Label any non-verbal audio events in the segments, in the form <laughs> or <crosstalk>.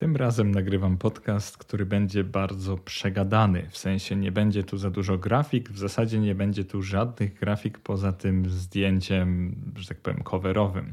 Tym razem nagrywam podcast, który będzie bardzo przegadany. W sensie nie będzie tu za dużo grafik, w zasadzie nie będzie tu żadnych grafik poza tym zdjęciem, że tak powiem, coverowym.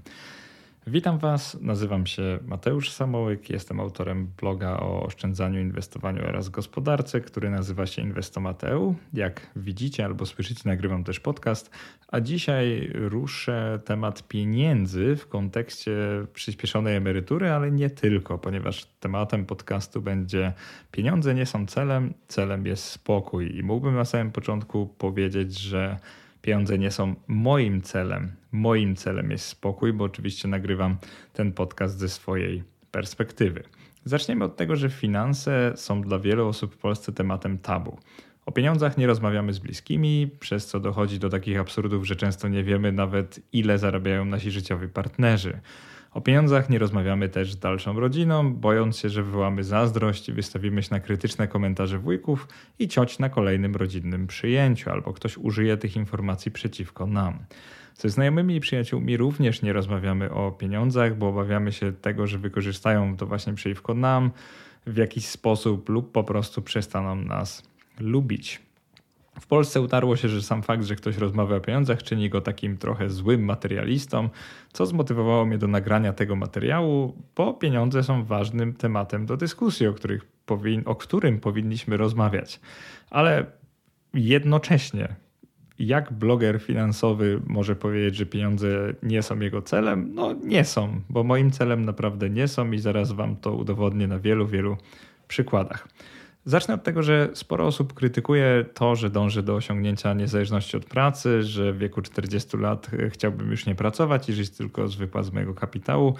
Witam Was, nazywam się Mateusz Samołyk, jestem autorem bloga o oszczędzaniu, inwestowaniu oraz gospodarce, który nazywa się Inwestomateu. Jak widzicie albo słyszycie, nagrywam też podcast, a dzisiaj ruszę temat pieniędzy w kontekście przyspieszonej emerytury, ale nie tylko, ponieważ tematem podcastu będzie pieniądze nie są celem, celem jest spokój. I mógłbym na samym początku powiedzieć, że pieniądze nie są moim celem. Moim celem jest spokój, bo oczywiście nagrywam ten podcast ze swojej perspektywy. Zaczniemy od tego, że finanse są dla wielu osób w Polsce tematem tabu. O pieniądzach nie rozmawiamy z bliskimi, przez co dochodzi do takich absurdów, że często nie wiemy nawet ile zarabiają nasi życiowi partnerzy. O pieniądzach nie rozmawiamy też z dalszą rodziną, bojąc się, że wywołamy zazdrość wystawimy się na krytyczne komentarze wujków i cioć na kolejnym rodzinnym przyjęciu, albo ktoś użyje tych informacji przeciwko nam. Ze znajomymi i przyjaciółmi również nie rozmawiamy o pieniądzach, bo obawiamy się tego, że wykorzystają to właśnie przeciwko nam w jakiś sposób lub po prostu przestaną nas lubić. W Polsce utarło się, że sam fakt, że ktoś rozmawia o pieniądzach, czyni go takim trochę złym materialistą, co zmotywowało mnie do nagrania tego materiału, bo pieniądze są ważnym tematem do dyskusji, o, powin- o którym powinniśmy rozmawiać. Ale jednocześnie, jak bloger finansowy może powiedzieć, że pieniądze nie są jego celem? No nie są, bo moim celem naprawdę nie są i zaraz wam to udowodnię na wielu, wielu przykładach. Zacznę od tego, że sporo osób krytykuje to, że dążę do osiągnięcia niezależności od pracy, że w wieku 40 lat chciałbym już nie pracować i żyć tylko z wypłat z mojego kapitału,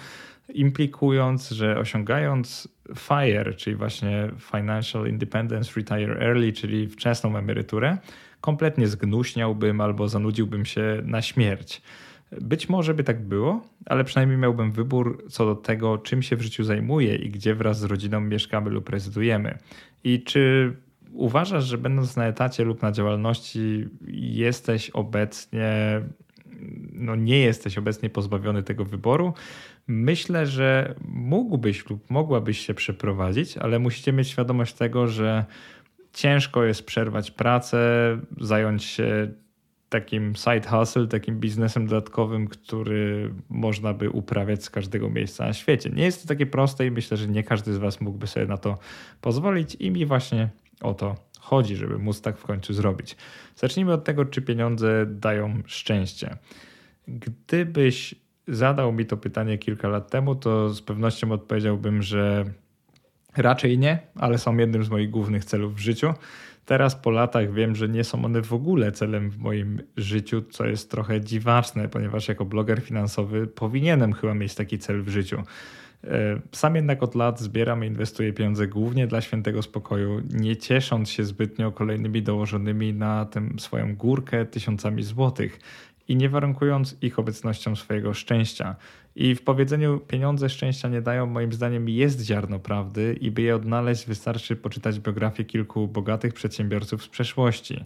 implikując, że osiągając FIRE, czyli właśnie Financial Independence Retire Early, czyli wczesną emeryturę, kompletnie zgnuśniałbym albo zanudziłbym się na śmierć. Być może by tak było, ale przynajmniej miałbym wybór co do tego, czym się w życiu zajmuję i gdzie wraz z rodziną mieszkamy lub rezydujemy. I czy uważasz, że będąc na etacie lub na działalności jesteś obecnie, no nie jesteś obecnie pozbawiony tego wyboru? Myślę, że mógłbyś lub mogłabyś się przeprowadzić, ale musicie mieć świadomość tego, że ciężko jest przerwać pracę, zająć się takim side hustle, takim biznesem dodatkowym, który można by uprawiać z każdego miejsca na świecie. Nie jest to takie proste i myślę, że nie każdy z Was mógłby sobie na to pozwolić i mi właśnie o to chodzi, żeby móc tak w końcu zrobić. Zacznijmy od tego, czy pieniądze dają szczęście. Gdybyś zadał mi to pytanie kilka lat temu, to z pewnością odpowiedziałbym, że raczej nie, ale są jednym z moich głównych celów w życiu. Teraz po latach wiem, że nie są one w ogóle celem w moim życiu, co jest trochę dziwaczne, ponieważ jako bloger finansowy powinienem chyba mieć taki cel w życiu. E, sam jednak od lat zbieram i inwestuję pieniądze głównie dla świętego spokoju, nie ciesząc się zbytnio kolejnymi dołożonymi na tę swoją górkę tysiącami złotych i nie warunkując ich obecnością swojego szczęścia. I w powiedzeniu pieniądze szczęścia nie dają, moim zdaniem jest ziarno prawdy i by je odnaleźć wystarczy poczytać biografię kilku bogatych przedsiębiorców z przeszłości.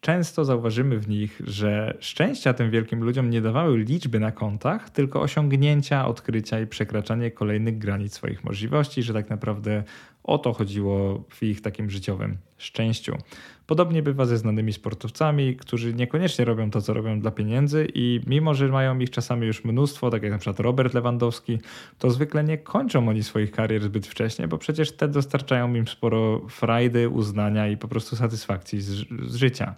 Często zauważymy w nich, że szczęścia tym wielkim ludziom nie dawały liczby na kontach, tylko osiągnięcia, odkrycia i przekraczanie kolejnych granic swoich możliwości, że tak naprawdę o to chodziło w ich takim życiowym szczęściu. Podobnie bywa ze znanymi sportowcami, którzy niekoniecznie robią to, co robią dla pieniędzy i mimo, że mają ich czasami już mnóstwo, tak jak na przykład Robert Lewandowski, to zwykle nie kończą oni swoich karier zbyt wcześnie, bo przecież te dostarczają im sporo frajdy, uznania i po prostu satysfakcji z, z życia.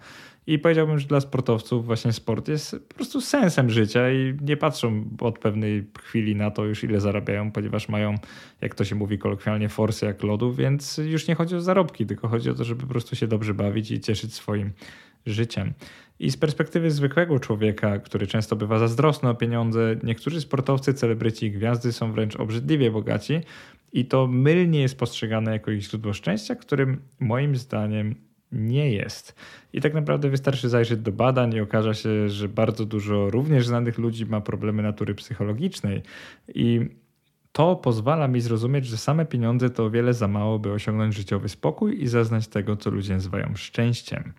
I powiedziałbym, że dla sportowców właśnie sport jest po prostu sensem życia i nie patrzą od pewnej chwili na to już ile zarabiają, ponieważ mają, jak to się mówi kolokwialnie, forsy jak lodu, więc już nie chodzi o zarobki, tylko chodzi o to, żeby po prostu się dobrze bawić i cieszyć swoim życiem. I z perspektywy zwykłego człowieka, który często bywa zazdrosny o pieniądze, niektórzy sportowcy, celebryci i gwiazdy są wręcz obrzydliwie bogaci i to mylnie jest postrzegane jako ich źródło szczęścia, którym moim zdaniem nie jest. I tak naprawdę wystarczy zajrzeć do badań i okaże się, że bardzo dużo również znanych ludzi ma problemy natury psychologicznej. I to pozwala mi zrozumieć, że same pieniądze to o wiele za mało, by osiągnąć życiowy spokój i zaznać tego, co ludzie nazywają szczęściem.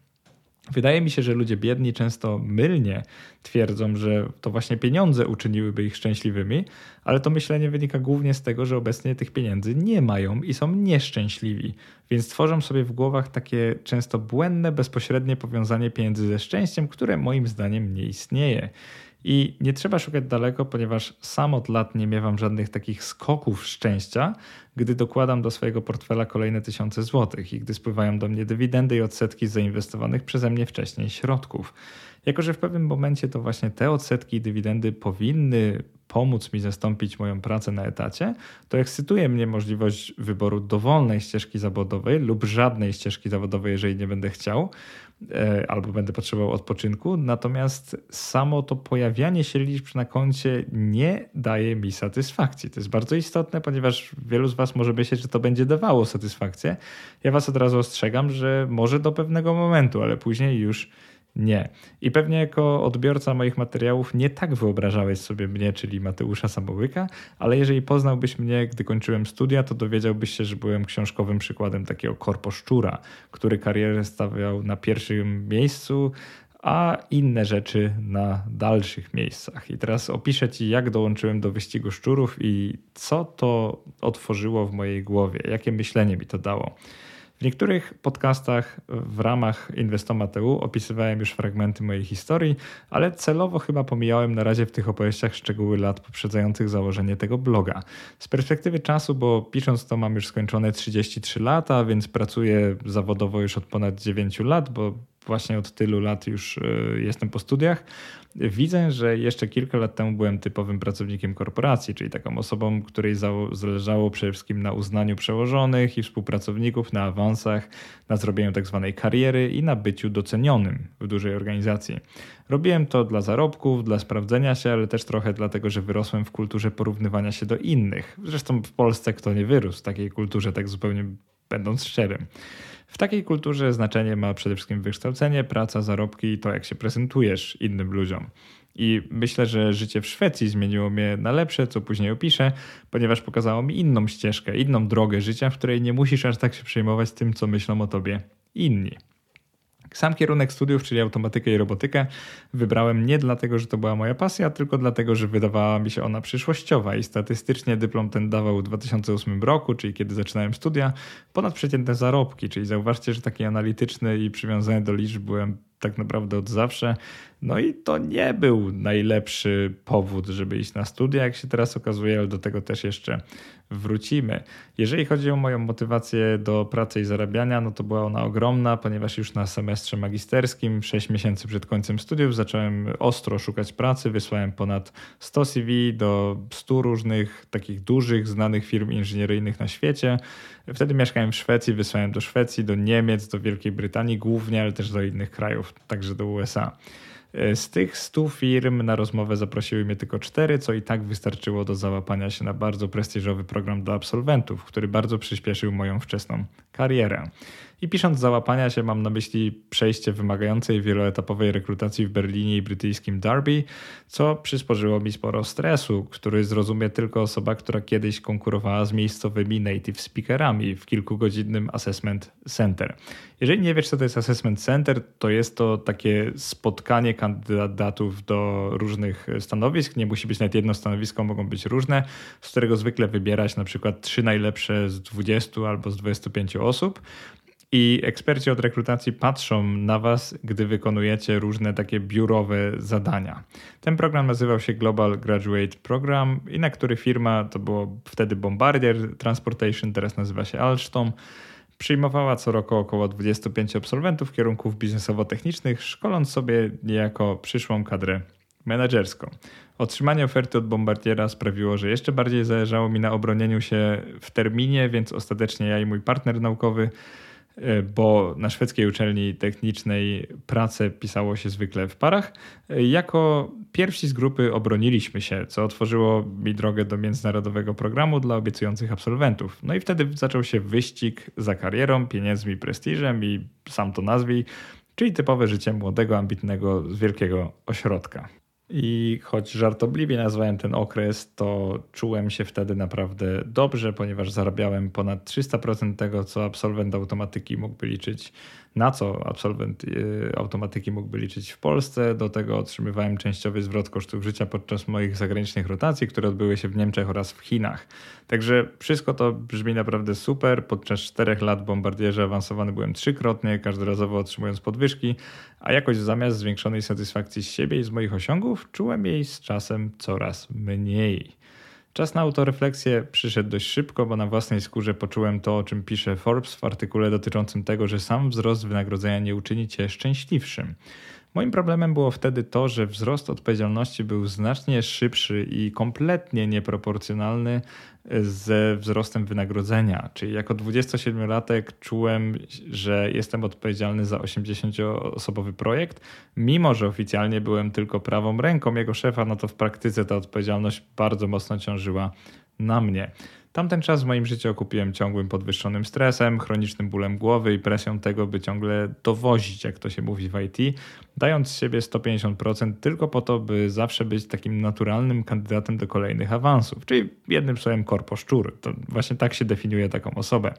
Wydaje mi się, że ludzie biedni często mylnie twierdzą, że to właśnie pieniądze uczyniłyby ich szczęśliwymi, ale to myślenie wynika głównie z tego, że obecnie tych pieniędzy nie mają i są nieszczęśliwi, więc tworzą sobie w głowach takie często błędne, bezpośrednie powiązanie pieniędzy ze szczęściem, które moim zdaniem nie istnieje. I nie trzeba szukać daleko, ponieważ sam od lat nie miewam żadnych takich skoków szczęścia, gdy dokładam do swojego portfela kolejne tysiące złotych i gdy spływają do mnie dywidendy i odsetki zainwestowanych przeze mnie wcześniej środków. Jako, że w pewnym momencie to właśnie te odsetki i dywidendy powinny pomóc mi zastąpić moją pracę na etacie, to ekscytuje mnie możliwość wyboru dowolnej ścieżki zawodowej lub żadnej ścieżki zawodowej, jeżeli nie będę chciał, E, albo będę potrzebował odpoczynku. Natomiast samo to pojawianie się liczb na koncie nie daje mi satysfakcji. To jest bardzo istotne, ponieważ wielu z Was może myśleć, że to będzie dawało satysfakcję. Ja Was od razu ostrzegam, że może do pewnego momentu, ale później już nie. I pewnie jako odbiorca moich materiałów nie tak wyobrażałeś sobie mnie, czyli Mateusza Samołyka, ale jeżeli poznałbyś mnie, gdy kończyłem studia, to dowiedziałbyś się, że byłem książkowym przykładem takiego korposzczura, który karierę stawiał na pierwszym miejscu, a inne rzeczy na dalszych miejscach. I teraz opiszę Ci, jak dołączyłem do wyścigu szczurów i co to otworzyło w mojej głowie, jakie myślenie mi to dało. Niektórych podcastach w ramach Inwestomateu opisywałem już fragmenty mojej historii, ale celowo chyba pomijałem na razie w tych opowieściach szczegóły lat poprzedzających założenie tego bloga. Z perspektywy czasu, bo pisząc to mam już skończone 33 lata, więc pracuję zawodowo już od ponad 9 lat, bo właśnie od tylu lat już e, jestem po studiach, widzę, że jeszcze kilka lat temu byłem typowym pracownikiem korporacji, czyli taką osobą, której zależało przede wszystkim na uznaniu przełożonych i współpracowników, na awansach, na zrobieniu tak zwanej kariery i na byciu docenionym w dużej organizacji. Robiłem to dla zarobków, dla sprawdzenia się, ale też trochę dlatego, że wyrosłem w kulturze porównywania się do innych. Zresztą w Polsce kto nie wyrósł w takiej kulturze, tak zupełnie będąc szczerym. W takiej kulturze znaczenie ma przede wszystkim wykształcenie, praca, zarobki i to, jak się prezentujesz innym ludziom. I myślę, że życie w Szwecji zmieniło mnie na lepsze, co później opiszę, ponieważ pokazało mi inną ścieżkę, inną drogę życia, w której nie musisz aż tak się przejmować tym, co myślą o tobie inni. Sam kierunek studiów, czyli automatykę i robotykę, wybrałem nie dlatego, że to była moja pasja, tylko dlatego, że wydawała mi się ona przyszłościowa i statystycznie dyplom ten dawał w 2008 roku, czyli kiedy zaczynałem studia, ponadprzeciętne zarobki, czyli zauważcie, że taki analityczny i przywiązany do liczb byłem tak naprawdę od zawsze. No i to nie był najlepszy powód, żeby iść na studia, jak się teraz okazuje, ale do tego też jeszcze wrócimy. Jeżeli chodzi o moją motywację do pracy i zarabiania, no to była ona ogromna, ponieważ już na semestrze magisterskim, 6 miesięcy przed końcem studiów, zacząłem ostro szukać pracy. Wysłałem ponad 100 CV do 100 różnych takich dużych, znanych firm inżynieryjnych na świecie. Wtedy mieszkałem w Szwecji, wysłałem do Szwecji, do Niemiec, do Wielkiej Brytanii głównie, ale też do innych krajów, także do USA. E, z tych 100 firm na rozmowę zaprosiły mnie tylko cztery, co i tak wystarczyło do załapania się na bardzo prestiżowy program dla absolwentów, który bardzo przyspieszył moją wczesną karierę. I pisząc załapania się, mam na myśli przejście wymagającej wieloetapowej rekrutacji w Berlinie i brytyjskim Derby, co przysporzyło mi sporo stresu, który zrozumie tylko osoba, która kiedyś konkurowała z miejscowymi native speakerami w kilkugodzinnym assessment center. Jeżeli nie wiesz, co to jest assessment center, to jest to takie spotkanie kandydatów do różnych stanowisk. Nie musi być nawet jedno stanowisko, mogą być różne, z którego zwykle wybierać na przykład trzy najlepsze z 20 albo z 25 osób. I eksperci od rekrutacji patrzą na Was, gdy wykonujecie różne takie biurowe zadania. Ten program nazywał się Global Graduate Program i na który firma, to było wtedy Bombardier Transportation, teraz nazywa się Alstom, przyjmowała co roku około 25 absolwentów kierunków biznesowo-technicznych, szkoląc sobie niejako przyszłą kadrę menedżerską. Otrzymanie oferty od Bombardiera sprawiło, że jeszcze bardziej zależało mi na obronieniu się w terminie, więc ostatecznie ja i mój partner naukowy bo na szwedzkiej uczelni technicznej pracę pisało się zwykle w parach. E, jako pierwsi z grupy obroniliśmy się, co otworzyło mi drogę do międzynarodowego programu dla obiecujących absolwentów. No i wtedy zaczął się wyścig za karierą, pieniędzmi, prestiżem i sam to nazwij, czyli typowe życie młodego, ambitnego z wielkiego ośrodka. I choć żartobliwie nazwałem ten okres, to czułem się wtedy naprawdę dobrze, ponieważ zarabiałem ponad 300% tego, co absolwent automatyki mógłby liczyć na co absolwent y, automatyki mógłby liczyć w Polsce. Do tego otrzymywałem częściowy zwrot kosztów życia podczas moich zagranicznych rotacji, które odbyły się w Niemczech oraz w Chinach. Także wszystko to brzmi naprawdę super. Podczas czterech lat bombardierze awansowany byłem trzykrotnie, każdorazowo otrzymując podwyżki, a jakoś zamiast zwiększonej satysfakcji z siebie i z moich osiągów, czułem jej z czasem coraz mniej. Czas na autorefleksję przyszedł dość szybko, bo na własnej skórze poczułem to, o czym pisze Forbes w artykule dotyczącym tego, że sam wzrost wynagrodzenia nie uczyni cię szczęśliwszym. Moim problemem było wtedy to, że wzrost odpowiedzialności był znacznie szybszy i kompletnie nieproporcjonalny ze wzrostem wynagrodzenia. Czyli jako 27-latek czułem, że jestem odpowiedzialny za 80-osobowy projekt, mimo że oficjalnie byłem tylko prawą ręką jego szefa, no to w praktyce ta odpowiedzialność bardzo mocno ciążyła na mnie. Tamten czas w moim życiu okupiłem ciągłym podwyższonym stresem, chronicznym bólem głowy i presją tego, by ciągle dowozić, jak to się mówi w IT, dając z siebie 150% tylko po to, by zawsze być takim naturalnym kandydatem do kolejnych awansów, czyli jednym słowem korpo szczur. To właśnie tak się definiuje taką osobę.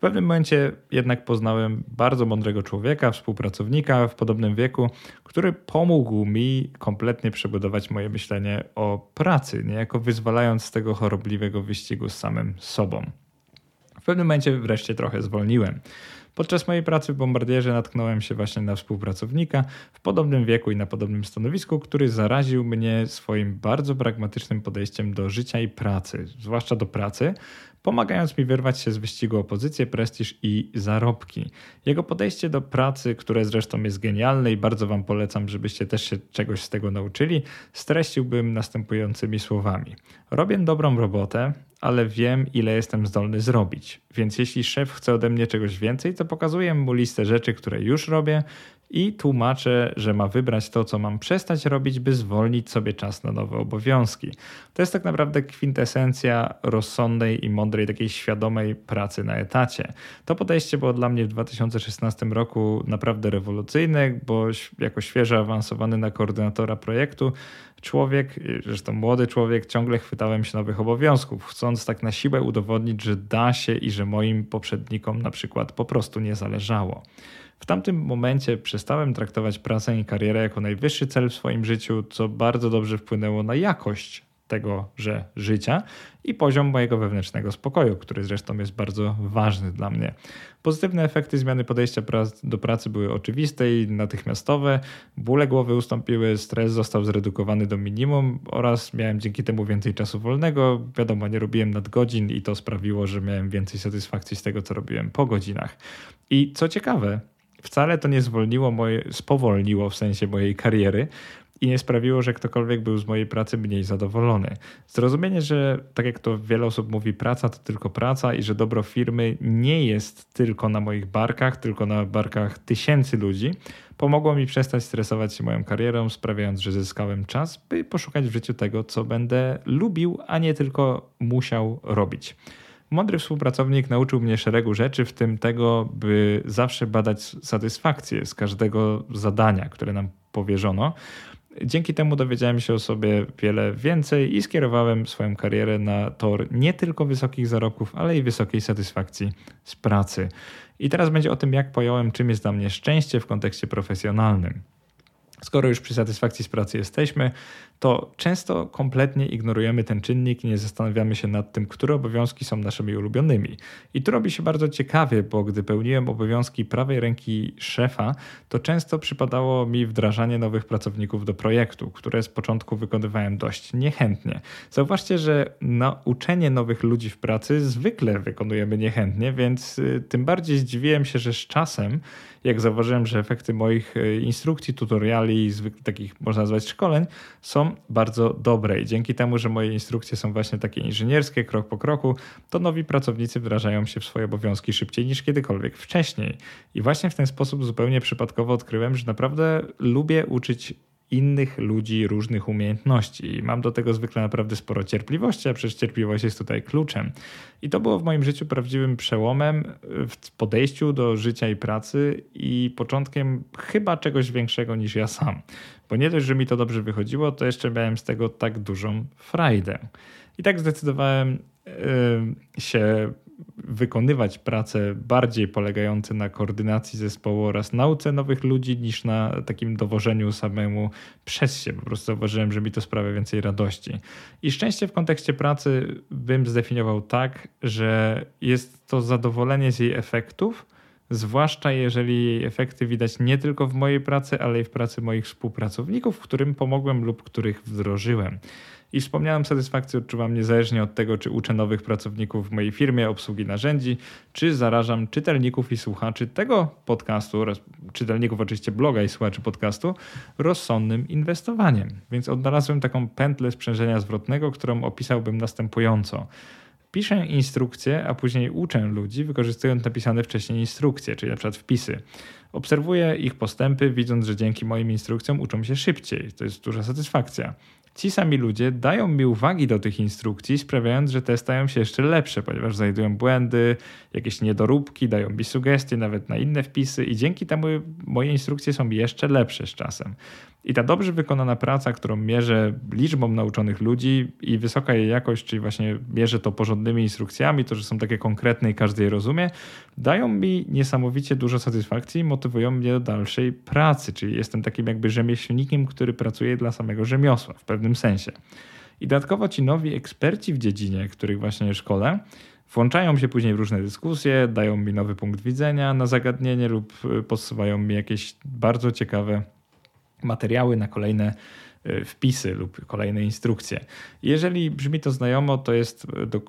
Pewnym momencie jednak poznałem bardzo mądrego człowieka, współpracownika w podobnym wieku, który pomógł mi kompletnie przebudować moje myślenie o pracy, niejako wyzwalając z tego chorobliwego wyścigu z samym sobą. W pewnym momencie wreszcie trochę zwolniłem. Podczas mojej pracy w Bombardierze natknąłem się właśnie na współpracownika w podobnym wieku i na podobnym stanowisku, który zaraził mnie swoim bardzo pragmatycznym podejściem do życia i pracy, zwłaszcza do pracy, pomagając mi wyrwać się z wyścigu o pozycję, prestiż i zarobki. Jego podejście do pracy, które zresztą jest genialne i bardzo Wam polecam, żebyście też się czegoś z tego nauczyli, streściłbym następującymi słowami. Robię dobrą robotę, ale wiem, ile jestem zdolny zrobić. Więc jeśli szef chce ode mnie czegoś więcej, to pokazuję mu listę rzeczy, które już robię i tłumaczę, że ma wybrać to, co mam przestać robić, by zwolnić sobie czas na nowe obowiązki. To jest tak naprawdę kwintesencja rozsądnej i mądrej, takiej świadomej pracy na etacie. To podejście było dla mnie w 2016 roku naprawdę rewolucyjne, bo jako świeżo awansowany na koordynatora projektu, człowiek, zresztą młody człowiek, ciągle chwytałem się nowych obowiązków, chcąc tak na siłę udowodnić, że da się i że moim poprzednikom na przykład po prostu nie zależało. W tamtym momencie przestałem traktować pracę i karierę jako najwyższy cel w swoim życiu, co bardzo dobrze wpłynęło na jakość tego, że życia i poziom mojego wewnętrznego spokoju, który zresztą jest bardzo ważny dla mnie. Pozytywne efekty zmiany podejścia do pracy były oczywiste i natychmiastowe. Bóle głowy ustąpiły, stres został zredukowany do minimum oraz miałem dzięki temu więcej czasu wolnego. Wiadomo, nie robiłem nadgodzin i to sprawiło, że miałem więcej satysfakcji z tego, co robiłem po godzinach. I co ciekawe, wcale to nie zwolniło moje, spowolniło w sensie mojej kariery i nie sprawiło, że ktokolwiek był z mojej pracy mniej zadowolony. Zrozumienie, że tak jak to wiele osób mówi, praca to tylko praca i że dobro firmy nie jest tylko na moich barkach, tylko na barkach tysięcy ludzi, pomogło mi przestać stresować się moją karierą, sprawiając, że zyskałem czas, by poszukać w życiu tego, co będę lubił, a nie tylko musiał robić. Mądry współpracownik nauczył mnie szeregu rzeczy, w tym tego, by zawsze badać satysfakcję z każdego zadania, które nam powierzono. Dzięki temu dowiedziałem się o sobie wiele więcej i skierowałem swoją karierę na tor nie tylko wysokich zarobków, ale i wysokiej satysfakcji z pracy. I teraz będzie o tym, jak pojąłem, czym jest dla mnie szczęście w kontekście profesjonalnym. Skoro już przy satysfakcji z pracy jesteśmy, to często kompletnie ignorujemy ten czynnik i nie zastanawiamy się nad tym, które obowiązki są naszymi ulubionymi. I tu robi się bardzo ciekawie, bo gdy pełniłem obowiązki prawej ręki szefa, to często przypadało mi wdrażanie nowych pracowników do projektu, które z początku wykonywałem dość niechętnie. Zauważcie, że nauczenie nowych ludzi w pracy zwykle wykonujemy niechętnie, więc y, tym bardziej zdziwiłem się, że z czasem, jak zauważyłem, że efekty moich y, instrukcji, tutoriali, takich można nazwać szkoleń, są bardzo dobre i dzięki temu, że moje instrukcje są właśnie takie inżynierskie, krok po kroku, to nowi pracownicy wdrażają się w swoje obowiązki szybciej niż kiedykolwiek wcześniej. I właśnie w ten sposób zupełnie przypadkowo odkryłem, że naprawdę lubię uczyć innych ludzi różnych umiejętności. I mam do tego zwykle naprawdę sporo cierpliwości, a przecież cierpliwość jest tutaj kluczem. I to było w moim życiu prawdziwym przełomem w podejściu do życia i pracy i początkiem chyba czegoś większego niż ja sam. Bo nie dość, że mi to dobrze wychodziło, to jeszcze miałem z tego tak dużą frajdę. I tak zdecydowałem yy, się wykonywać prace bardziej polegające na koordynacji zespołu oraz nauce nowych ludzi niż na takim dowożeniu samemu przez się. Po prostu zauważyłem, że mi to sprawia więcej radości. I szczęście w kontekście pracy bym zdefiniował tak, że jest to zadowolenie z jej efektów, zwłaszcza jeżeli jej efekty widać nie tylko w mojej pracy, ale i w pracy moich współpracowników, którym pomogłem lub których wdrożyłem. I wspomnianą satysfakcję odczuwam niezależnie od tego, czy uczę nowych pracowników w mojej firmie obsługi narzędzi, czy zarażam czytelników i słuchaczy tego podcastu oraz czytelników oczywiście bloga i słuchaczy podcastu rozsądnym inwestowaniem. Więc odnalazłem taką pętlę sprzężenia zwrotnego, którą opisałbym następująco. Piszę instrukcje, a później uczę ludzi, wykorzystując napisane wcześniej instrukcje, czyli na przykład wpisy. Obserwuję ich postępy, widząc, że dzięki moim instrukcjom uczą się szybciej. To jest duża satysfakcja. Ci sami ludzie dają mi uwagi do tych instrukcji, sprawiając, że te stają się jeszcze lepsze, ponieważ znajdują błędy, jakieś niedoróbki, dają mi sugestie nawet na inne wpisy i dzięki temu moje instrukcje są jeszcze lepsze z czasem. I ta dobrze wykonana praca, którą mierzę liczbą nauczonych ludzi i wysoka jej jakość, czyli właśnie mierzę to porządnymi instrukcjami, to, że są takie konkretne i każdy je rozumie, dają mi niesamowicie dużo satysfakcji i motywują mnie do dalszej pracy, czyli jestem takim jakby rzemieślnikiem, który pracuje dla samego rzemiosła w pewnym sensie. I dodatkowo ci nowi eksperci w dziedzinie, których właśnie szkole, włączają się później w różne dyskusje, dają mi nowy punkt widzenia na zagadnienie lub podsuwają mi jakieś bardzo ciekawe materiały na kolejne wpisy lub kolejne instrukcje. Jeżeli brzmi to znajomo, to jest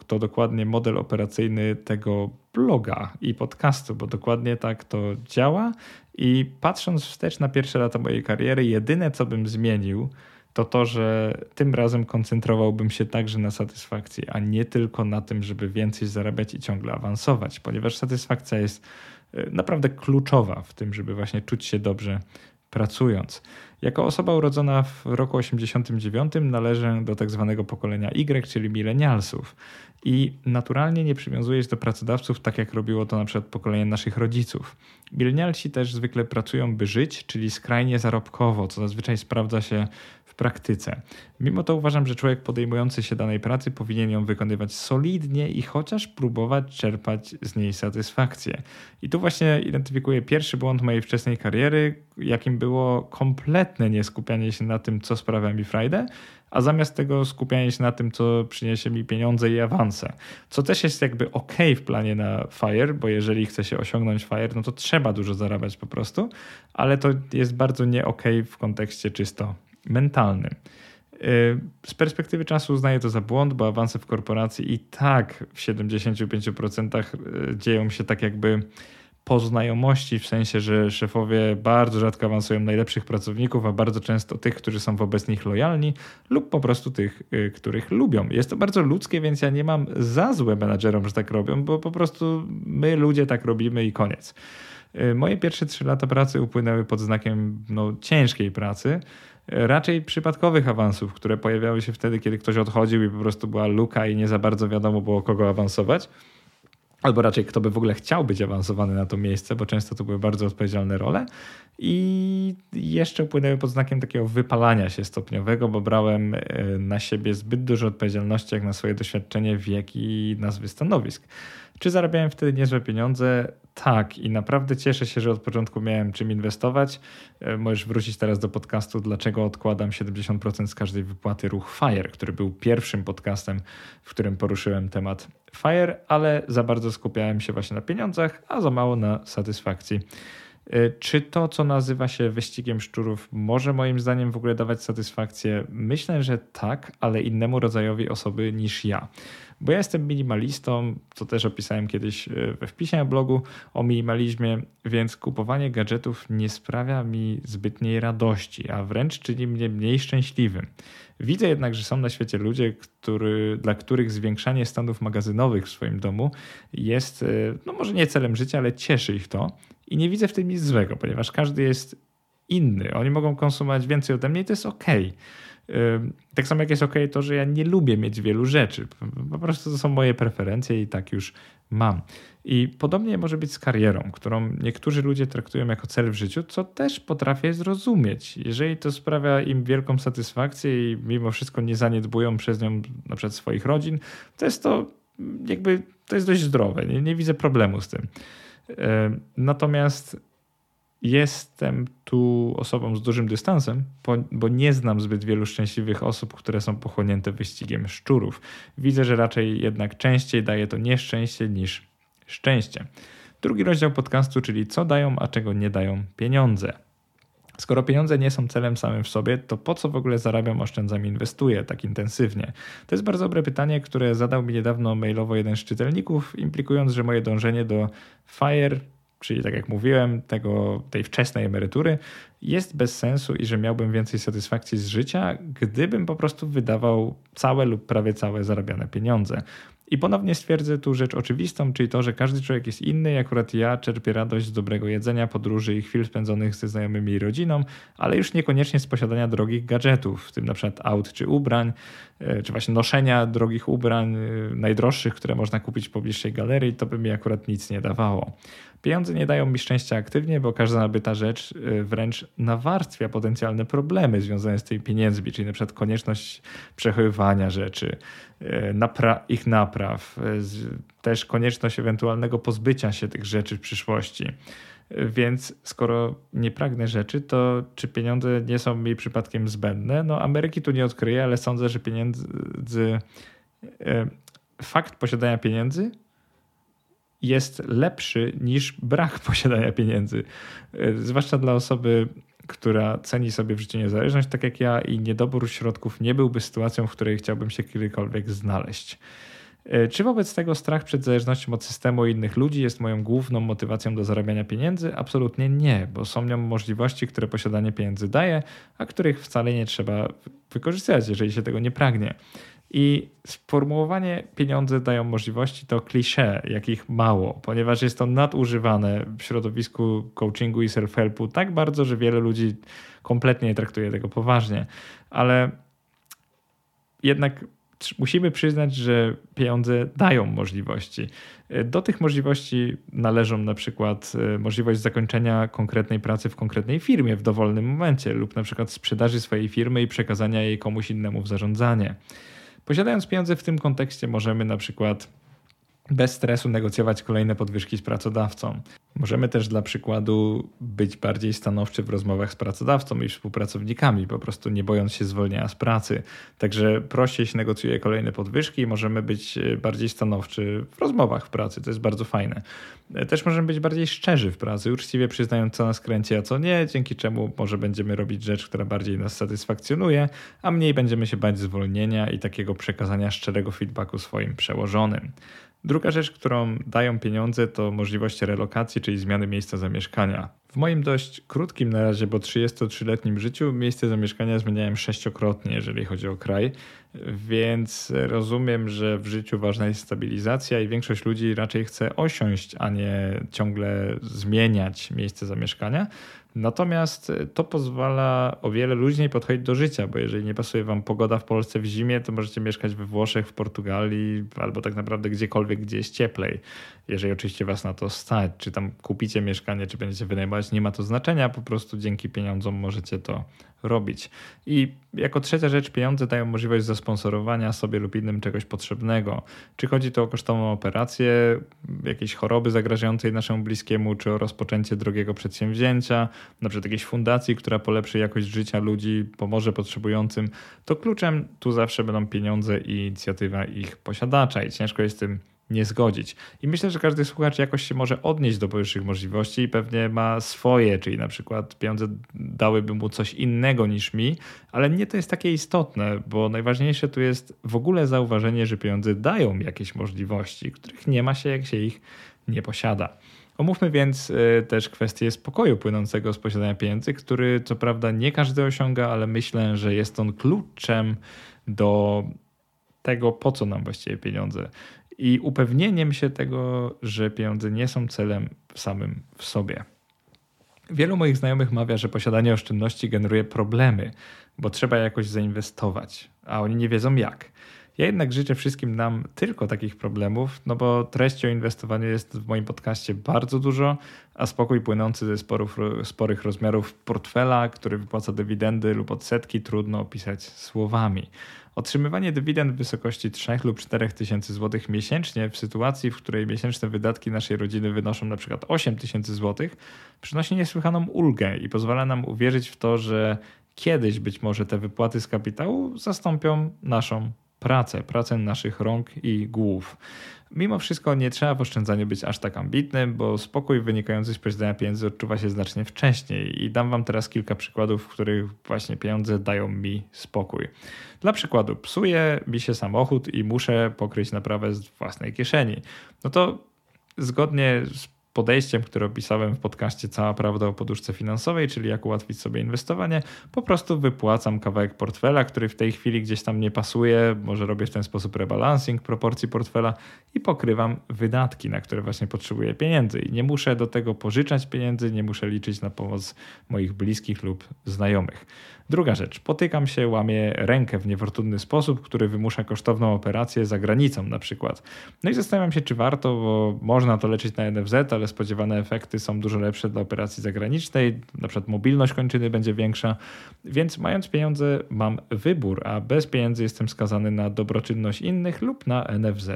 to dokładnie model operacyjny tego bloga i podcastu, bo dokładnie tak to działa. I patrząc wstecz na pierwsze lata mojej kariery, jedyne co bym zmienił, to to, że tym razem koncentrowałbym się także na satysfakcji, a nie tylko na tym, żeby więcej zarabiać i ciągle awansować, ponieważ satysfakcja jest e, naprawdę kluczowa w tym, żeby właśnie czuć się dobrze pracując. Jako osoba urodzona w roku 89 należę do tak zwanego pokolenia Y, czyli milenialsów. I naturalnie nie przywiązuję się do pracodawców tak jak robiło to na przykład pokolenie naszych rodziców. Milenialsi też zwykle pracują by żyć, czyli skrajnie zarobkowo, co zazwyczaj sprawdza się praktyce. Mimo to uważam, że człowiek podejmujący się danej pracy powinien ją wykonywać solidnie i chociaż próbować czerpać z niej satysfakcję. I tu właśnie identyfikuję pierwszy błąd mojej wczesnej kariery, jakim było kompletne nieskupianie się na tym, co sprawia mi frajdę, a zamiast tego skupianie się na tym, co przyniesie mi pieniądze i awanse. Co też jest jakby ok w planie na FIRE, bo jeżeli chce się osiągnąć FIRE, no to trzeba dużo zarabiać po prostu, ale to jest bardzo nie ok w kontekście czysto mentalnym. Y, z perspektywy czasu uznaję to za błąd, bo awanse w korporacji i tak w 75% y, dzieją się tak jakby po znajomości, w sensie, że szefowie bardzo rzadko awansują najlepszych pracowników, a bardzo często tych, którzy są wobec nich lojalni, lub po prostu tych, y, których lubią. Jest to bardzo ludzkie, więc ja nie mam za złe menadżerom, że tak robią, bo po prostu my ludzie tak robimy i koniec. Moje pierwsze trzy lata pracy upłynęły pod znakiem no, ciężkiej pracy raczej przypadkowych awansów, które pojawiały się wtedy, kiedy ktoś odchodził i po prostu była luka i nie za bardzo wiadomo było kogo awansować. Albo raczej kto by w ogóle chciał być awansowany na to miejsce, bo często to były bardzo odpowiedzialne role. I jeszcze upłynęły pod znakiem takiego wypalania się stopniowego, bo brałem e, na siebie zbyt dużo odpowiedzialności jak na swoje doświadczenie, wiek i nazwy stanowisk. Czy zarabiałem wtedy niezłe pieniądze? Tak, i naprawdę cieszę się, że od początku miałem czym inwestować. E, możesz wrócić teraz do podcastu, dlaczego odkładam 70% z każdej wypłaty ruch FIRE, który był pierwszym podcastem, w którym poruszyłem temat FIRE, ale za bardzo skupiałem się właśnie na pieniądzach, a za mało na satysfakcji. E, czy to, co nazywa się wyścigiem szczurów, może moim zdaniem w ogóle dawać satysfakcję? Myślę, że tak, ale innemu rodzajowi osoby niż ja. Bo ja jestem minimalistą, co też opisałem kiedyś e, we wpisie na blogu o minimalizmie, więc kupowanie gadżetów nie sprawia mi zbytniej radości, a wręcz czyni mnie mniej szczęśliwym. Widzę jednak, że są na świecie ludzie, który, dla których zwiększanie stanów magazynowych w swoim domu jest, e, no może nie celem życia, ale cieszy ich to. I nie widzę w tym nic złego, ponieważ każdy jest inny. Oni mogą konsumować więcej ode mnie i to jest ok. Tak samo jak jest ok to, że ja nie lubię mieć wielu rzeczy. Po prostu to są moje preferencje i tak już mam. I podobnie może być z karierą, którą niektórzy ludzie traktują jako cel w życiu, co też potrafię zrozumieć. Jeżeli to sprawia im wielką satysfakcję i mimo wszystko nie zaniedbują przez nią na przykład swoich rodzin, to jest to jakby to jest dość zdrowe. Nie, nie widzę problemu z tym. Natomiast jestem tu osobą z dużym dystansem, bo nie znam zbyt wielu szczęśliwych osób, które są pochłonięte wyścigiem szczurów. Widzę, że raczej jednak częściej daje to nieszczęście niż szczęście. Drugi rozdział podcastu, czyli co dają, a czego nie dają pieniądze. Skoro pieniądze nie są celem samym w sobie, to po co w ogóle zarabiam, oszczędzam, inwestuję tak intensywnie? To jest bardzo dobre pytanie, które zadał mi niedawno mailowo jeden z czytelników, implikując, że moje dążenie do FIRE czyli tak jak mówiłem, tego, tej wczesnej emerytury, jest bez sensu i że miałbym więcej satysfakcji z życia, gdybym po prostu wydawał całe lub prawie całe zarabiane pieniądze. I ponownie stwierdzę tu rzecz oczywistą, czyli to, że każdy człowiek jest inny, akurat ja czerpię radość z dobrego jedzenia, podróży i chwil spędzonych ze znajomymi i rodziną, ale już niekoniecznie z posiadania drogich gadżetów, w tym na przykład aut czy ubrań, e, czy właśnie noszenia drogich ubrań, e, najdroższych, które można kupić w pobliższej galerii, to by mi akurat nic nie dawało. Pieniądze nie dają mi szczęścia aktywnie, bo każda nabyta rzecz y, wręcz nawarstwia potencjalne problemy związane z tymi pieniędzmi, czyli przykład konieczność przechowywania rzeczy, y, napra ich napraw, y, też konieczność ewentualnego pozbycia się tych rzeczy w przyszłości. Więc skoro nie pragnę rzeczy, to czy pieniądze nie są mi przypadkiem zbędne? No, Ameryki tu nie odkryję, ale sądzę, że pieniędzy. Fakt posiadania pieniędzy jest lepszy niż brak <laughs> posiadania pieniędzy. E, zwłaszcza dla osoby, która ceni sobie w życiu niezależność, tak jak ja, i niedobór środków nie byłby sytuacją, w której chciałbym się kiedykolwiek znaleźć. E, czy wobec tego strach przed zależnością od systemu i innych ludzi jest moją główną motywacją do zarabiania pieniędzy? Absolutnie nie, bo są nią możliwości, które posiadanie pieniędzy daje, a których wcale nie trzeba wykorzystać, jeżeli się tego nie pragnie. I sformułowanie pieniądze dają możliwości to klisze, jakich mało, ponieważ jest to nadużywane w środowisku coachingu i self-helpu tak bardzo, że wiele ludzi kompletnie nie traktuje tego poważnie. Ale jednak musimy przyznać, że pieniądze dają możliwości. Do tych możliwości należą na przykład e, możliwość zakończenia konkretnej pracy w konkretnej firmie w dowolnym momencie lub na przykład sprzedaży swojej firmy i przekazania jej komuś innemu w zarządzanie. Posiadając pieniądze w tym kontekście możemy na przykład bez stresu negocjować kolejne podwyżki z pracodawcą. Możemy też dla przykładu być bardziej stanowczy w rozmowach z pracodawcą i współpracownikami, po prostu nie bojąc się zwolnienia z pracy. Także prościej się negocjuje kolejne podwyżki możemy być e, bardziej stanowczy w rozmowach w pracy. To jest bardzo fajne. E, też możemy być bardziej szczerzy w pracy, uczciwie przyznając co nas kręci, a co nie, dzięki czemu może będziemy robić rzecz, która bardziej nas satysfakcjonuje, a mniej będziemy się bać zwolnienia i takiego przekazania szczerego feedbacku swoim przełożonym. Druga rzecz, którą dają pieniądze, to możliwość relokacji, czyli zmiany miejsca zamieszkania. W moim dość krótkim na razie, bo 33-letnim życiu, miejsce zamieszkania zmieniałem sześciokrotnie, jeżeli chodzi o kraj, więc rozumiem, że w życiu ważna jest stabilizacja i większość ludzi raczej chce osiąść, a nie ciągle zmieniać miejsce zamieszkania. Natomiast to pozwala o wiele luźniej podchodzić do życia, bo jeżeli nie pasuje wam pogoda w Polsce w zimie, to możecie mieszkać we Włoszech, w Portugalii albo tak naprawdę gdziekolwiek, gdzie jest cieplej. Jeżeli oczywiście was na to stać, czy tam kupicie mieszkanie, czy będziecie wynajmować, nie ma to znaczenia, po prostu dzięki pieniądzom możecie to robić. I jako trzecia rzecz, pieniądze dają możliwość zasponsorowania sobie lub innym czegoś potrzebnego. Czy chodzi to o kosztowną operację, jakiejś choroby zagrażającej naszemu bliskiemu, czy o rozpoczęcie drogiego przedsięwzięcia, na przykład jakiejś fundacji, która polepszy jakość życia ludzi, pomoże potrzebującym, to kluczem tu zawsze będą pieniądze i inicjatywa ich posiadacza i ciężko jest tym nie zgodzić. I myślę, że każdy słuchacz jakoś się może odnieść do powyższych możliwości i pewnie ma swoje, czyli na przykład pieniądze dałyby mu coś innego niż mi, ale nie to jest takie istotne, bo najważniejsze tu jest w ogóle zauważenie, że pieniądze dają jakieś możliwości, których nie ma się, jak się ich nie posiada. Omówmy więc y, też kwestię spokoju płynącego z posiadania pieniędzy, który co prawda nie każdy osiąga, ale myślę, że jest on kluczem do tego, po co nam właściwie pieniądze i upewnieniem się tego, że pieniądze nie są celem samym w sobie. Wielu moich znajomych mawia, że posiadanie oszczędności generuje problemy, bo trzeba jakoś zainwestować, a oni nie wiedzą jak. Ja jednak życzę wszystkim nam tylko takich problemów, no bo treści o inwestowaniu jest w moim podcaście bardzo dużo, a spokój płynący ze sporów, sporych rozmiarów portfela, który wypłaca dywidendy lub odsetki, trudno opisać słowami. Otrzymywanie dywidend w wysokości 3 lub 4 tysięcy złotych miesięcznie w sytuacji, w której miesięczne wydatki naszej rodziny wynoszą na przykład 8 tysięcy złotych, przynosi niesłychaną ulgę i pozwala nam uwierzyć w to, że kiedyś być może te wypłaty z kapitału zastąpią naszą pracę, pracę naszych rąk i głów. Mimo wszystko nie trzeba w oszczędzaniu być aż tak ambitnym, bo spokój wynikający z posiadania pieniędzy odczuwa się znacznie wcześniej. I dam Wam teraz kilka przykładów, w których właśnie pieniądze dają mi spokój. Dla przykładu, psuje mi się samochód i muszę pokryć naprawę z własnej kieszeni. No to zgodnie z podejściem, które opisałem w podcaście Cała Prawda o Poduszce Finansowej, czyli jak ułatwić sobie inwestowanie, po prostu wypłacam kawałek portfela, który w tej chwili gdzieś tam nie pasuje, może robię w ten sposób rebalancing proporcji portfela i pokrywam wydatki, na które właśnie potrzebuję pieniędzy. I nie muszę do tego pożyczać pieniędzy, nie muszę liczyć na pomoc moich bliskich lub znajomych. Druga rzecz, potykam się, łamię rękę w niefortunny sposób, który wymusza kosztowną operację za granicą na przykład. No i zastanawiam się, czy warto, bo można to leczyć na NFZ, ale spodziewane efekty są dużo lepsze dla operacji zagranicznej, na przykład mobilność kończyny będzie większa, więc mając pieniądze mam wybór, a bez pieniędzy jestem skazany na dobroczynność innych lub na NFZ.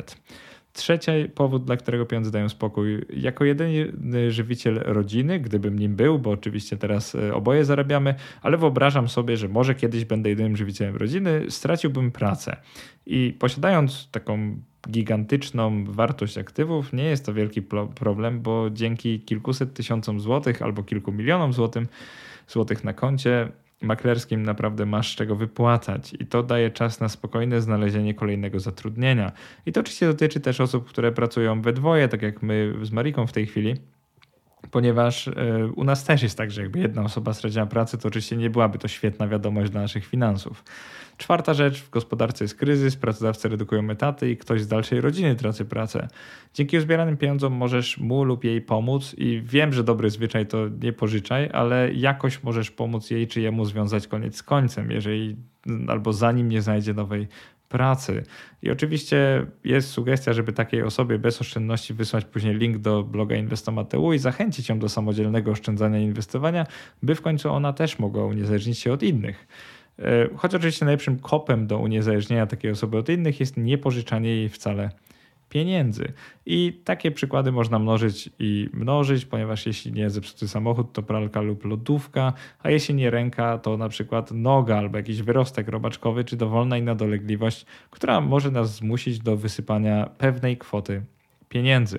Trzeci powód, dla którego pieniądze dają spokój. Jako jedyny żywiciel rodziny, gdybym nim był, bo oczywiście teraz e, oboje zarabiamy, ale wyobrażam sobie, że może kiedyś będę jedynym żywicielem rodziny, straciłbym pracę. I posiadając taką gigantyczną wartość aktywów, nie jest to wielki problem, bo dzięki kilkuset tysiącom złotych albo kilku milionom złotym, złotych na koncie maklerskim naprawdę masz z czego wypłacać i to daje czas na spokojne znalezienie kolejnego zatrudnienia. I to oczywiście dotyczy też osób, które pracują we dwoje, tak jak my z Mariką w tej chwili ponieważ e, u nas też jest tak, że jakby jedna osoba straciła pracę, to oczywiście nie byłaby to świetna wiadomość dla naszych finansów. Czwarta rzecz, w gospodarce jest kryzys, pracodawcy redukują etaty i ktoś z dalszej rodziny traci pracę. Dzięki uzbieranym pieniądzom możesz mu lub jej pomóc i wiem, że dobry zwyczaj to nie pożyczaj, ale jakoś możesz pomóc jej czy jemu związać koniec z końcem, jeżeli albo zanim nie znajdzie nowej pracy. I oczywiście jest sugestia, żeby takiej osobie bez oszczędności wysłać później link do bloga Inwestomateu i zachęcić ją do samodzielnego oszczędzania i inwestowania, by w końcu ona też mogła uniezależnić się od innych. E, choć oczywiście najlepszym kopem do uniezależnienia takiej osoby od innych jest niepożyczanie jej wcale pieniędzy. I takie przykłady można mnożyć i mnożyć, ponieważ jeśli nie zepsuty samochód, to pralka lub lodówka, a jeśli nie ręka, to na przykład noga albo jakiś wyrostek robaczkowy, czy dowolna inna dolegliwość, która może nas zmusić do wysypania pewnej kwoty pieniędzy.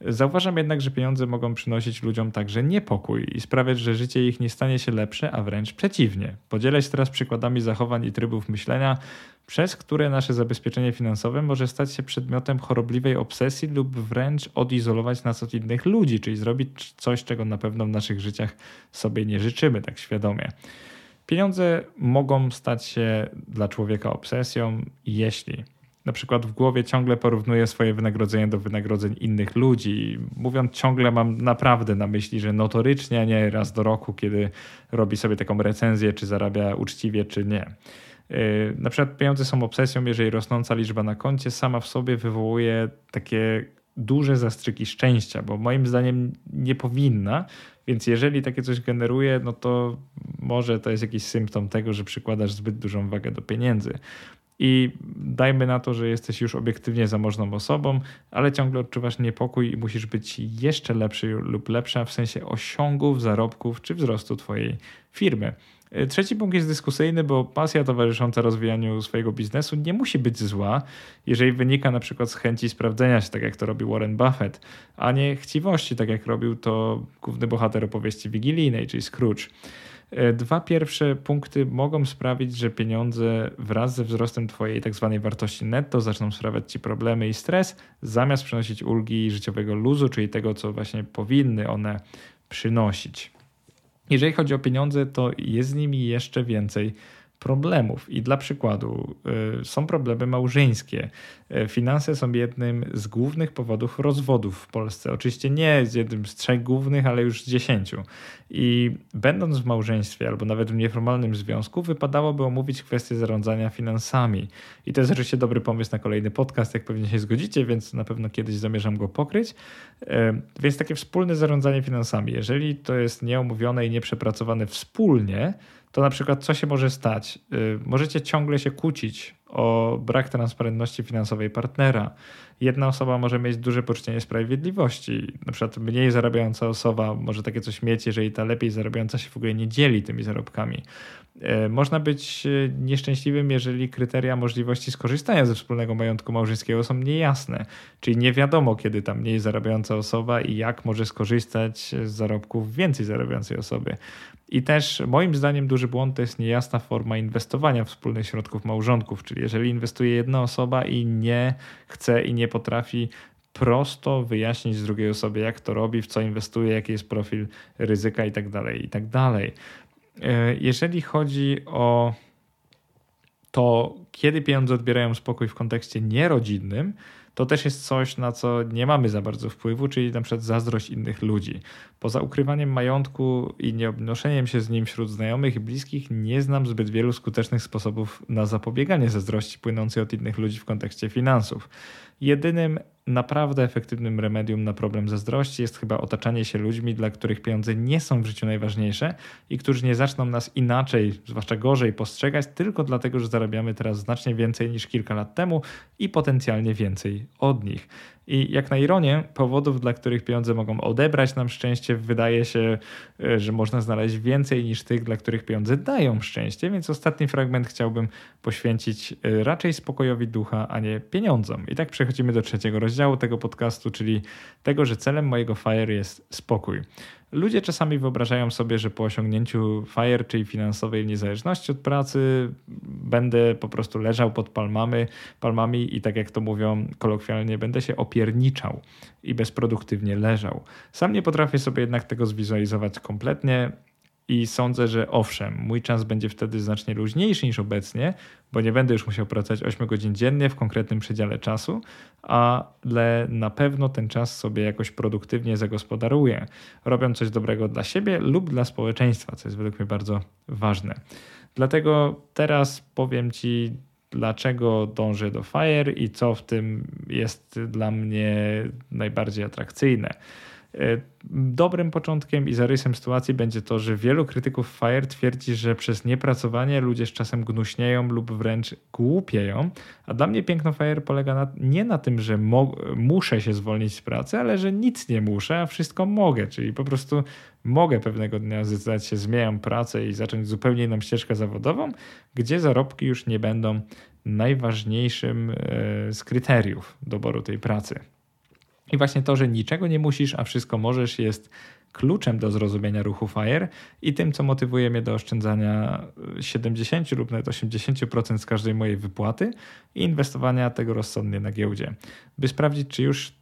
Zauważam jednak, że pieniądze mogą przynosić ludziom także niepokój i sprawiać, że życie ich nie stanie się lepsze, a wręcz przeciwnie. Podzielę się teraz przykładami zachowań i trybów myślenia, przez które nasze zabezpieczenie finansowe może stać się przedmiotem chorobliwej obsesji lub wręcz odizolować nas od innych ludzi, czyli zrobić coś, czego na pewno w naszych życiach sobie nie życzymy tak świadomie. Pieniądze mogą stać się dla człowieka obsesją, jeśli na przykład w głowie ciągle porównuję swoje wynagrodzenie do wynagrodzeń innych ludzi. Mówiąc ciągle mam naprawdę na myśli, że notorycznie, nie raz do roku, kiedy robi sobie taką recenzję, czy zarabia uczciwie, czy nie. Yy, na przykład pieniądze są obsesją, jeżeli rosnąca liczba na koncie sama w sobie wywołuje takie duże zastrzyki szczęścia, bo moim zdaniem nie powinna, więc jeżeli takie coś generuje, no to może to jest jakiś symptom tego, że przykładasz zbyt dużą wagę do pieniędzy. I dajmy na to, że jesteś już obiektywnie zamożną osobą, ale ciągle odczuwasz niepokój i musisz być jeszcze lepszy lub lepsza w sensie osiągów, zarobków czy wzrostu Twojej firmy. E, trzeci punkt jest dyskusyjny, bo pasja towarzysząca rozwijaniu swojego biznesu nie musi być zła, jeżeli wynika na przykład z chęci sprawdzenia się, tak jak to robił Warren Buffett, a nie chciwości, tak jak robił to główny bohater opowieści wigilijnej, czyli Scrooge. E, dwa pierwsze punkty mogą sprawić, że pieniądze wraz ze wzrostem Twojej tak zwanej wartości netto zaczną sprawiać Ci problemy i stres, zamiast przynosić ulgi życiowego luzu, czyli tego, co właśnie powinny one przynosić. Jeżeli chodzi o pieniądze, to jest z nimi jeszcze więcej problemów. I dla przykładu, y, są problemy małżeńskie. Y, finanse są jednym z głównych powodów rozwodów w Polsce. Oczywiście nie z jednym z trzech głównych, ale już z dziesięciu. I będąc w małżeństwie albo nawet w nieformalnym związku, wypadałoby omówić kwestię zarządzania finansami. I to jest oczywiście dobry pomysł na kolejny podcast, jak pewnie się zgodzicie, więc na pewno kiedyś zamierzam go pokryć. Y, więc takie wspólne zarządzanie finansami, jeżeli to jest nieomówione i nieprzepracowane wspólnie, to na przykład co się może stać? Y, możecie ciągle się kłócić o brak transparentności finansowej partnera. Jedna osoba może mieć duże poczucie niesprawiedliwości. Na przykład mniej zarabiająca osoba może takie coś mieć, jeżeli ta lepiej zarabiająca się w ogóle nie dzieli tymi zarobkami. Y, można być y, nieszczęśliwym, jeżeli kryteria możliwości skorzystania ze wspólnego majątku małżeńskiego są niejasne, czyli nie wiadomo, kiedy ta mniej zarabiająca osoba i jak może skorzystać z zarobków więcej zarabiającej osoby. I też moim zdaniem duży błąd to jest niejasna forma inwestowania wspólnych środków małżonków, czyli jeżeli inwestuje jedna osoba i nie chce i nie potrafi prosto wyjaśnić drugiej osobie, jak to robi, w co inwestuje, jaki jest profil ryzyka itd. Tak itd. Tak e, jeżeli chodzi o to, kiedy pieniądze odbierają spokój w kontekście nierodzinnym, to też jest coś, na co nie mamy za bardzo wpływu, czyli na przykład zazdrość innych ludzi. Poza ukrywaniem majątku i nieobnoszeniem się z nim wśród znajomych i bliskich, nie znam zbyt wielu skutecznych sposobów na zapobieganie zazdrości płynącej od innych ludzi w kontekście finansów. Jedynym naprawdę efektywnym remedium na problem zazdrości jest chyba otaczanie się ludźmi, dla których pieniądze nie są w życiu najważniejsze i którzy nie zaczną nas inaczej, zwłaszcza gorzej postrzegać, tylko dlatego, że zarabiamy teraz znacznie więcej niż kilka lat temu i potencjalnie więcej od nich. I jak na ironię, powodów, dla których pieniądze mogą odebrać nam szczęście, wydaje się, e, że można znaleźć więcej niż tych, dla których pieniądze dają szczęście, więc ostatni fragment chciałbym poświęcić e, raczej spokojowi ducha, a nie pieniądzom. I tak przechodzimy do trzeciego rozdziału tego podcastu, czyli tego, że celem mojego FIRE jest spokój. Ludzie czasami wyobrażają sobie, że po osiągnięciu FIRE, czyli finansowej niezależności od pracy, będę po prostu leżał pod palmami, palmami i tak jak to mówią kolokwialnie, będę się opierniczał i bezproduktywnie leżał. Sam nie potrafię sobie jednak tego zwizualizować kompletnie. I sądzę, że owszem, mój czas będzie wtedy znacznie luźniejszy niż obecnie, bo nie będę już musiał pracować 8 godzin dziennie w konkretnym przedziale czasu, ale na pewno ten czas sobie jakoś produktywnie zagospodaruję, robiąc coś dobrego dla siebie lub dla społeczeństwa, co jest według mnie bardzo ważne. Dlatego teraz powiem Ci, dlaczego dążę do FIRE i co w tym jest dla mnie najbardziej atrakcyjne. E, dobrym początkiem i zarysem sytuacji będzie to, że wielu krytyków FIRE twierdzi, że przez niepracowanie ludzie z czasem gnuśnieją lub wręcz głupieją, a dla mnie piękno FIRE polega na, nie na tym, że muszę się zwolnić z pracy, ale że nic nie muszę, a wszystko mogę, czyli po prostu mogę pewnego dnia zdecydować się, zmieniam pracę i zacząć zupełnie inną ścieżkę zawodową, gdzie zarobki już nie będą najważniejszym e, z kryteriów doboru tej pracy. I właśnie to, że niczego nie musisz, a wszystko możesz, jest kluczem do zrozumienia ruchu FIRE i tym, co motywuje mnie do oszczędzania 70 lub nawet 80% z każdej mojej wypłaty i inwestowania tego rozsądnie na giełdzie. By sprawdzić, czy już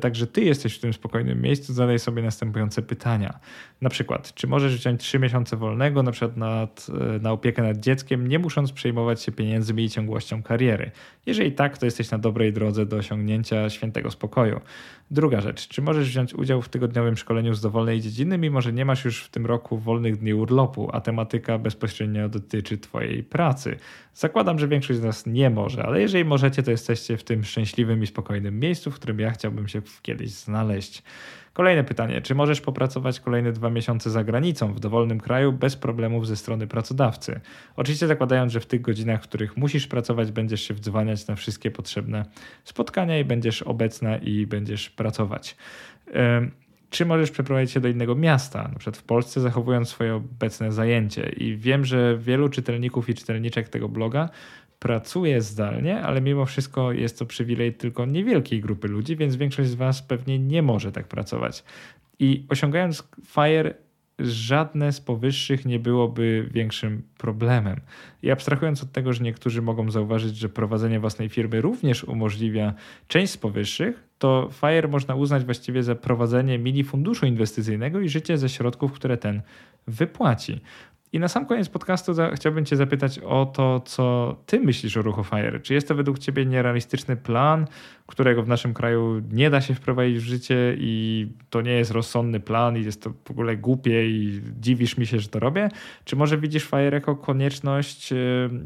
także ty jesteś w tym spokojnym miejscu, zadaj sobie następujące pytania. Na przykład, czy możesz wziąć 3 miesiące wolnego, na przykład nad, e, na opiekę nad dzieckiem, nie musząc przejmować się pieniędzmi i ciągłością kariery? Jeżeli tak, to jesteś na dobrej drodze do osiągnięcia świętego spokoju. Druga rzecz, czy możesz wziąć udział w tygodniowym szkoleniu z dowolnej dziedziny, mimo że nie masz już w tym roku wolnych dni urlopu, a tematyka bezpośrednio dotyczy Twojej pracy? Zakładam, że większość z nas nie może, ale jeżeli możecie, to jesteście w tym szczęśliwym i spokojnym miejscu, w którym ja chciałbym się kiedyś znaleźć. Kolejne pytanie: czy możesz popracować kolejne dwa miesiące za granicą w dowolnym kraju bez problemów ze strony pracodawcy? Oczywiście zakładając, że w tych godzinach, w których musisz pracować, będziesz się wdzwaniać na wszystkie potrzebne spotkania i będziesz obecna i będziesz pracować. Czy możesz przeprowadzić się do innego miasta, na przykład w Polsce, zachowując swoje obecne zajęcie? I wiem, że wielu czytelników i czytelniczek tego bloga pracuje zdalnie, ale mimo wszystko jest to przywilej tylko niewielkiej grupy ludzi, więc większość z Was pewnie nie może tak pracować. I osiągając FIRE, żadne z powyższych nie byłoby większym problemem. I abstrahując od tego, że niektórzy mogą zauważyć, że prowadzenie własnej firmy również umożliwia część z powyższych, to FIRE można uznać właściwie za prowadzenie mini funduszu inwestycyjnego i życie ze środków, które ten wypłaci. I na sam koniec podcastu chciałbym Cię zapytać o to, co Ty myślisz o ruchu FIRE. Czy jest to według Ciebie nierealistyczny plan, którego w naszym kraju nie da się wprowadzić w życie i to nie jest rozsądny plan i jest to w ogóle głupie i dziwisz mi się, że to robię? Czy może widzisz FIRE jako konieczność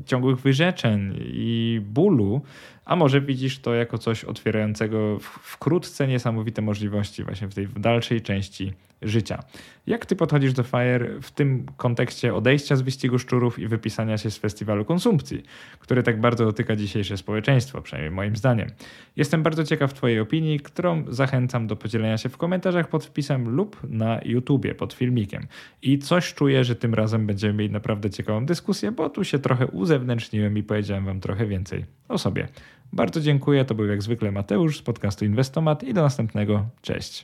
ciągłych wyrzeczeń i bólu, a może widzisz to jako coś otwierającego wkrótce niesamowite możliwości właśnie w tej dalszej części życia. Jak ty podchodzisz do FIRE w tym kontekście odejścia z wyścigu szczurów i wypisania się z festiwalu konsumpcji, który tak bardzo dotyka dzisiejsze społeczeństwo, przynajmniej moim zdaniem? Jestem bardzo ciekaw Twojej opinii, którą zachęcam do podzielenia się w komentarzach pod wpisem lub na YouTubie pod filmikiem. I coś czuję, że tym razem będziemy mieli naprawdę ciekawą dyskusję, bo tu się trochę uzewnętrzniłem i powiedziałem Wam trochę więcej o sobie. Bardzo dziękuję. To był jak zwykle Mateusz z podcastu Inwestomat i do następnego. Cześć.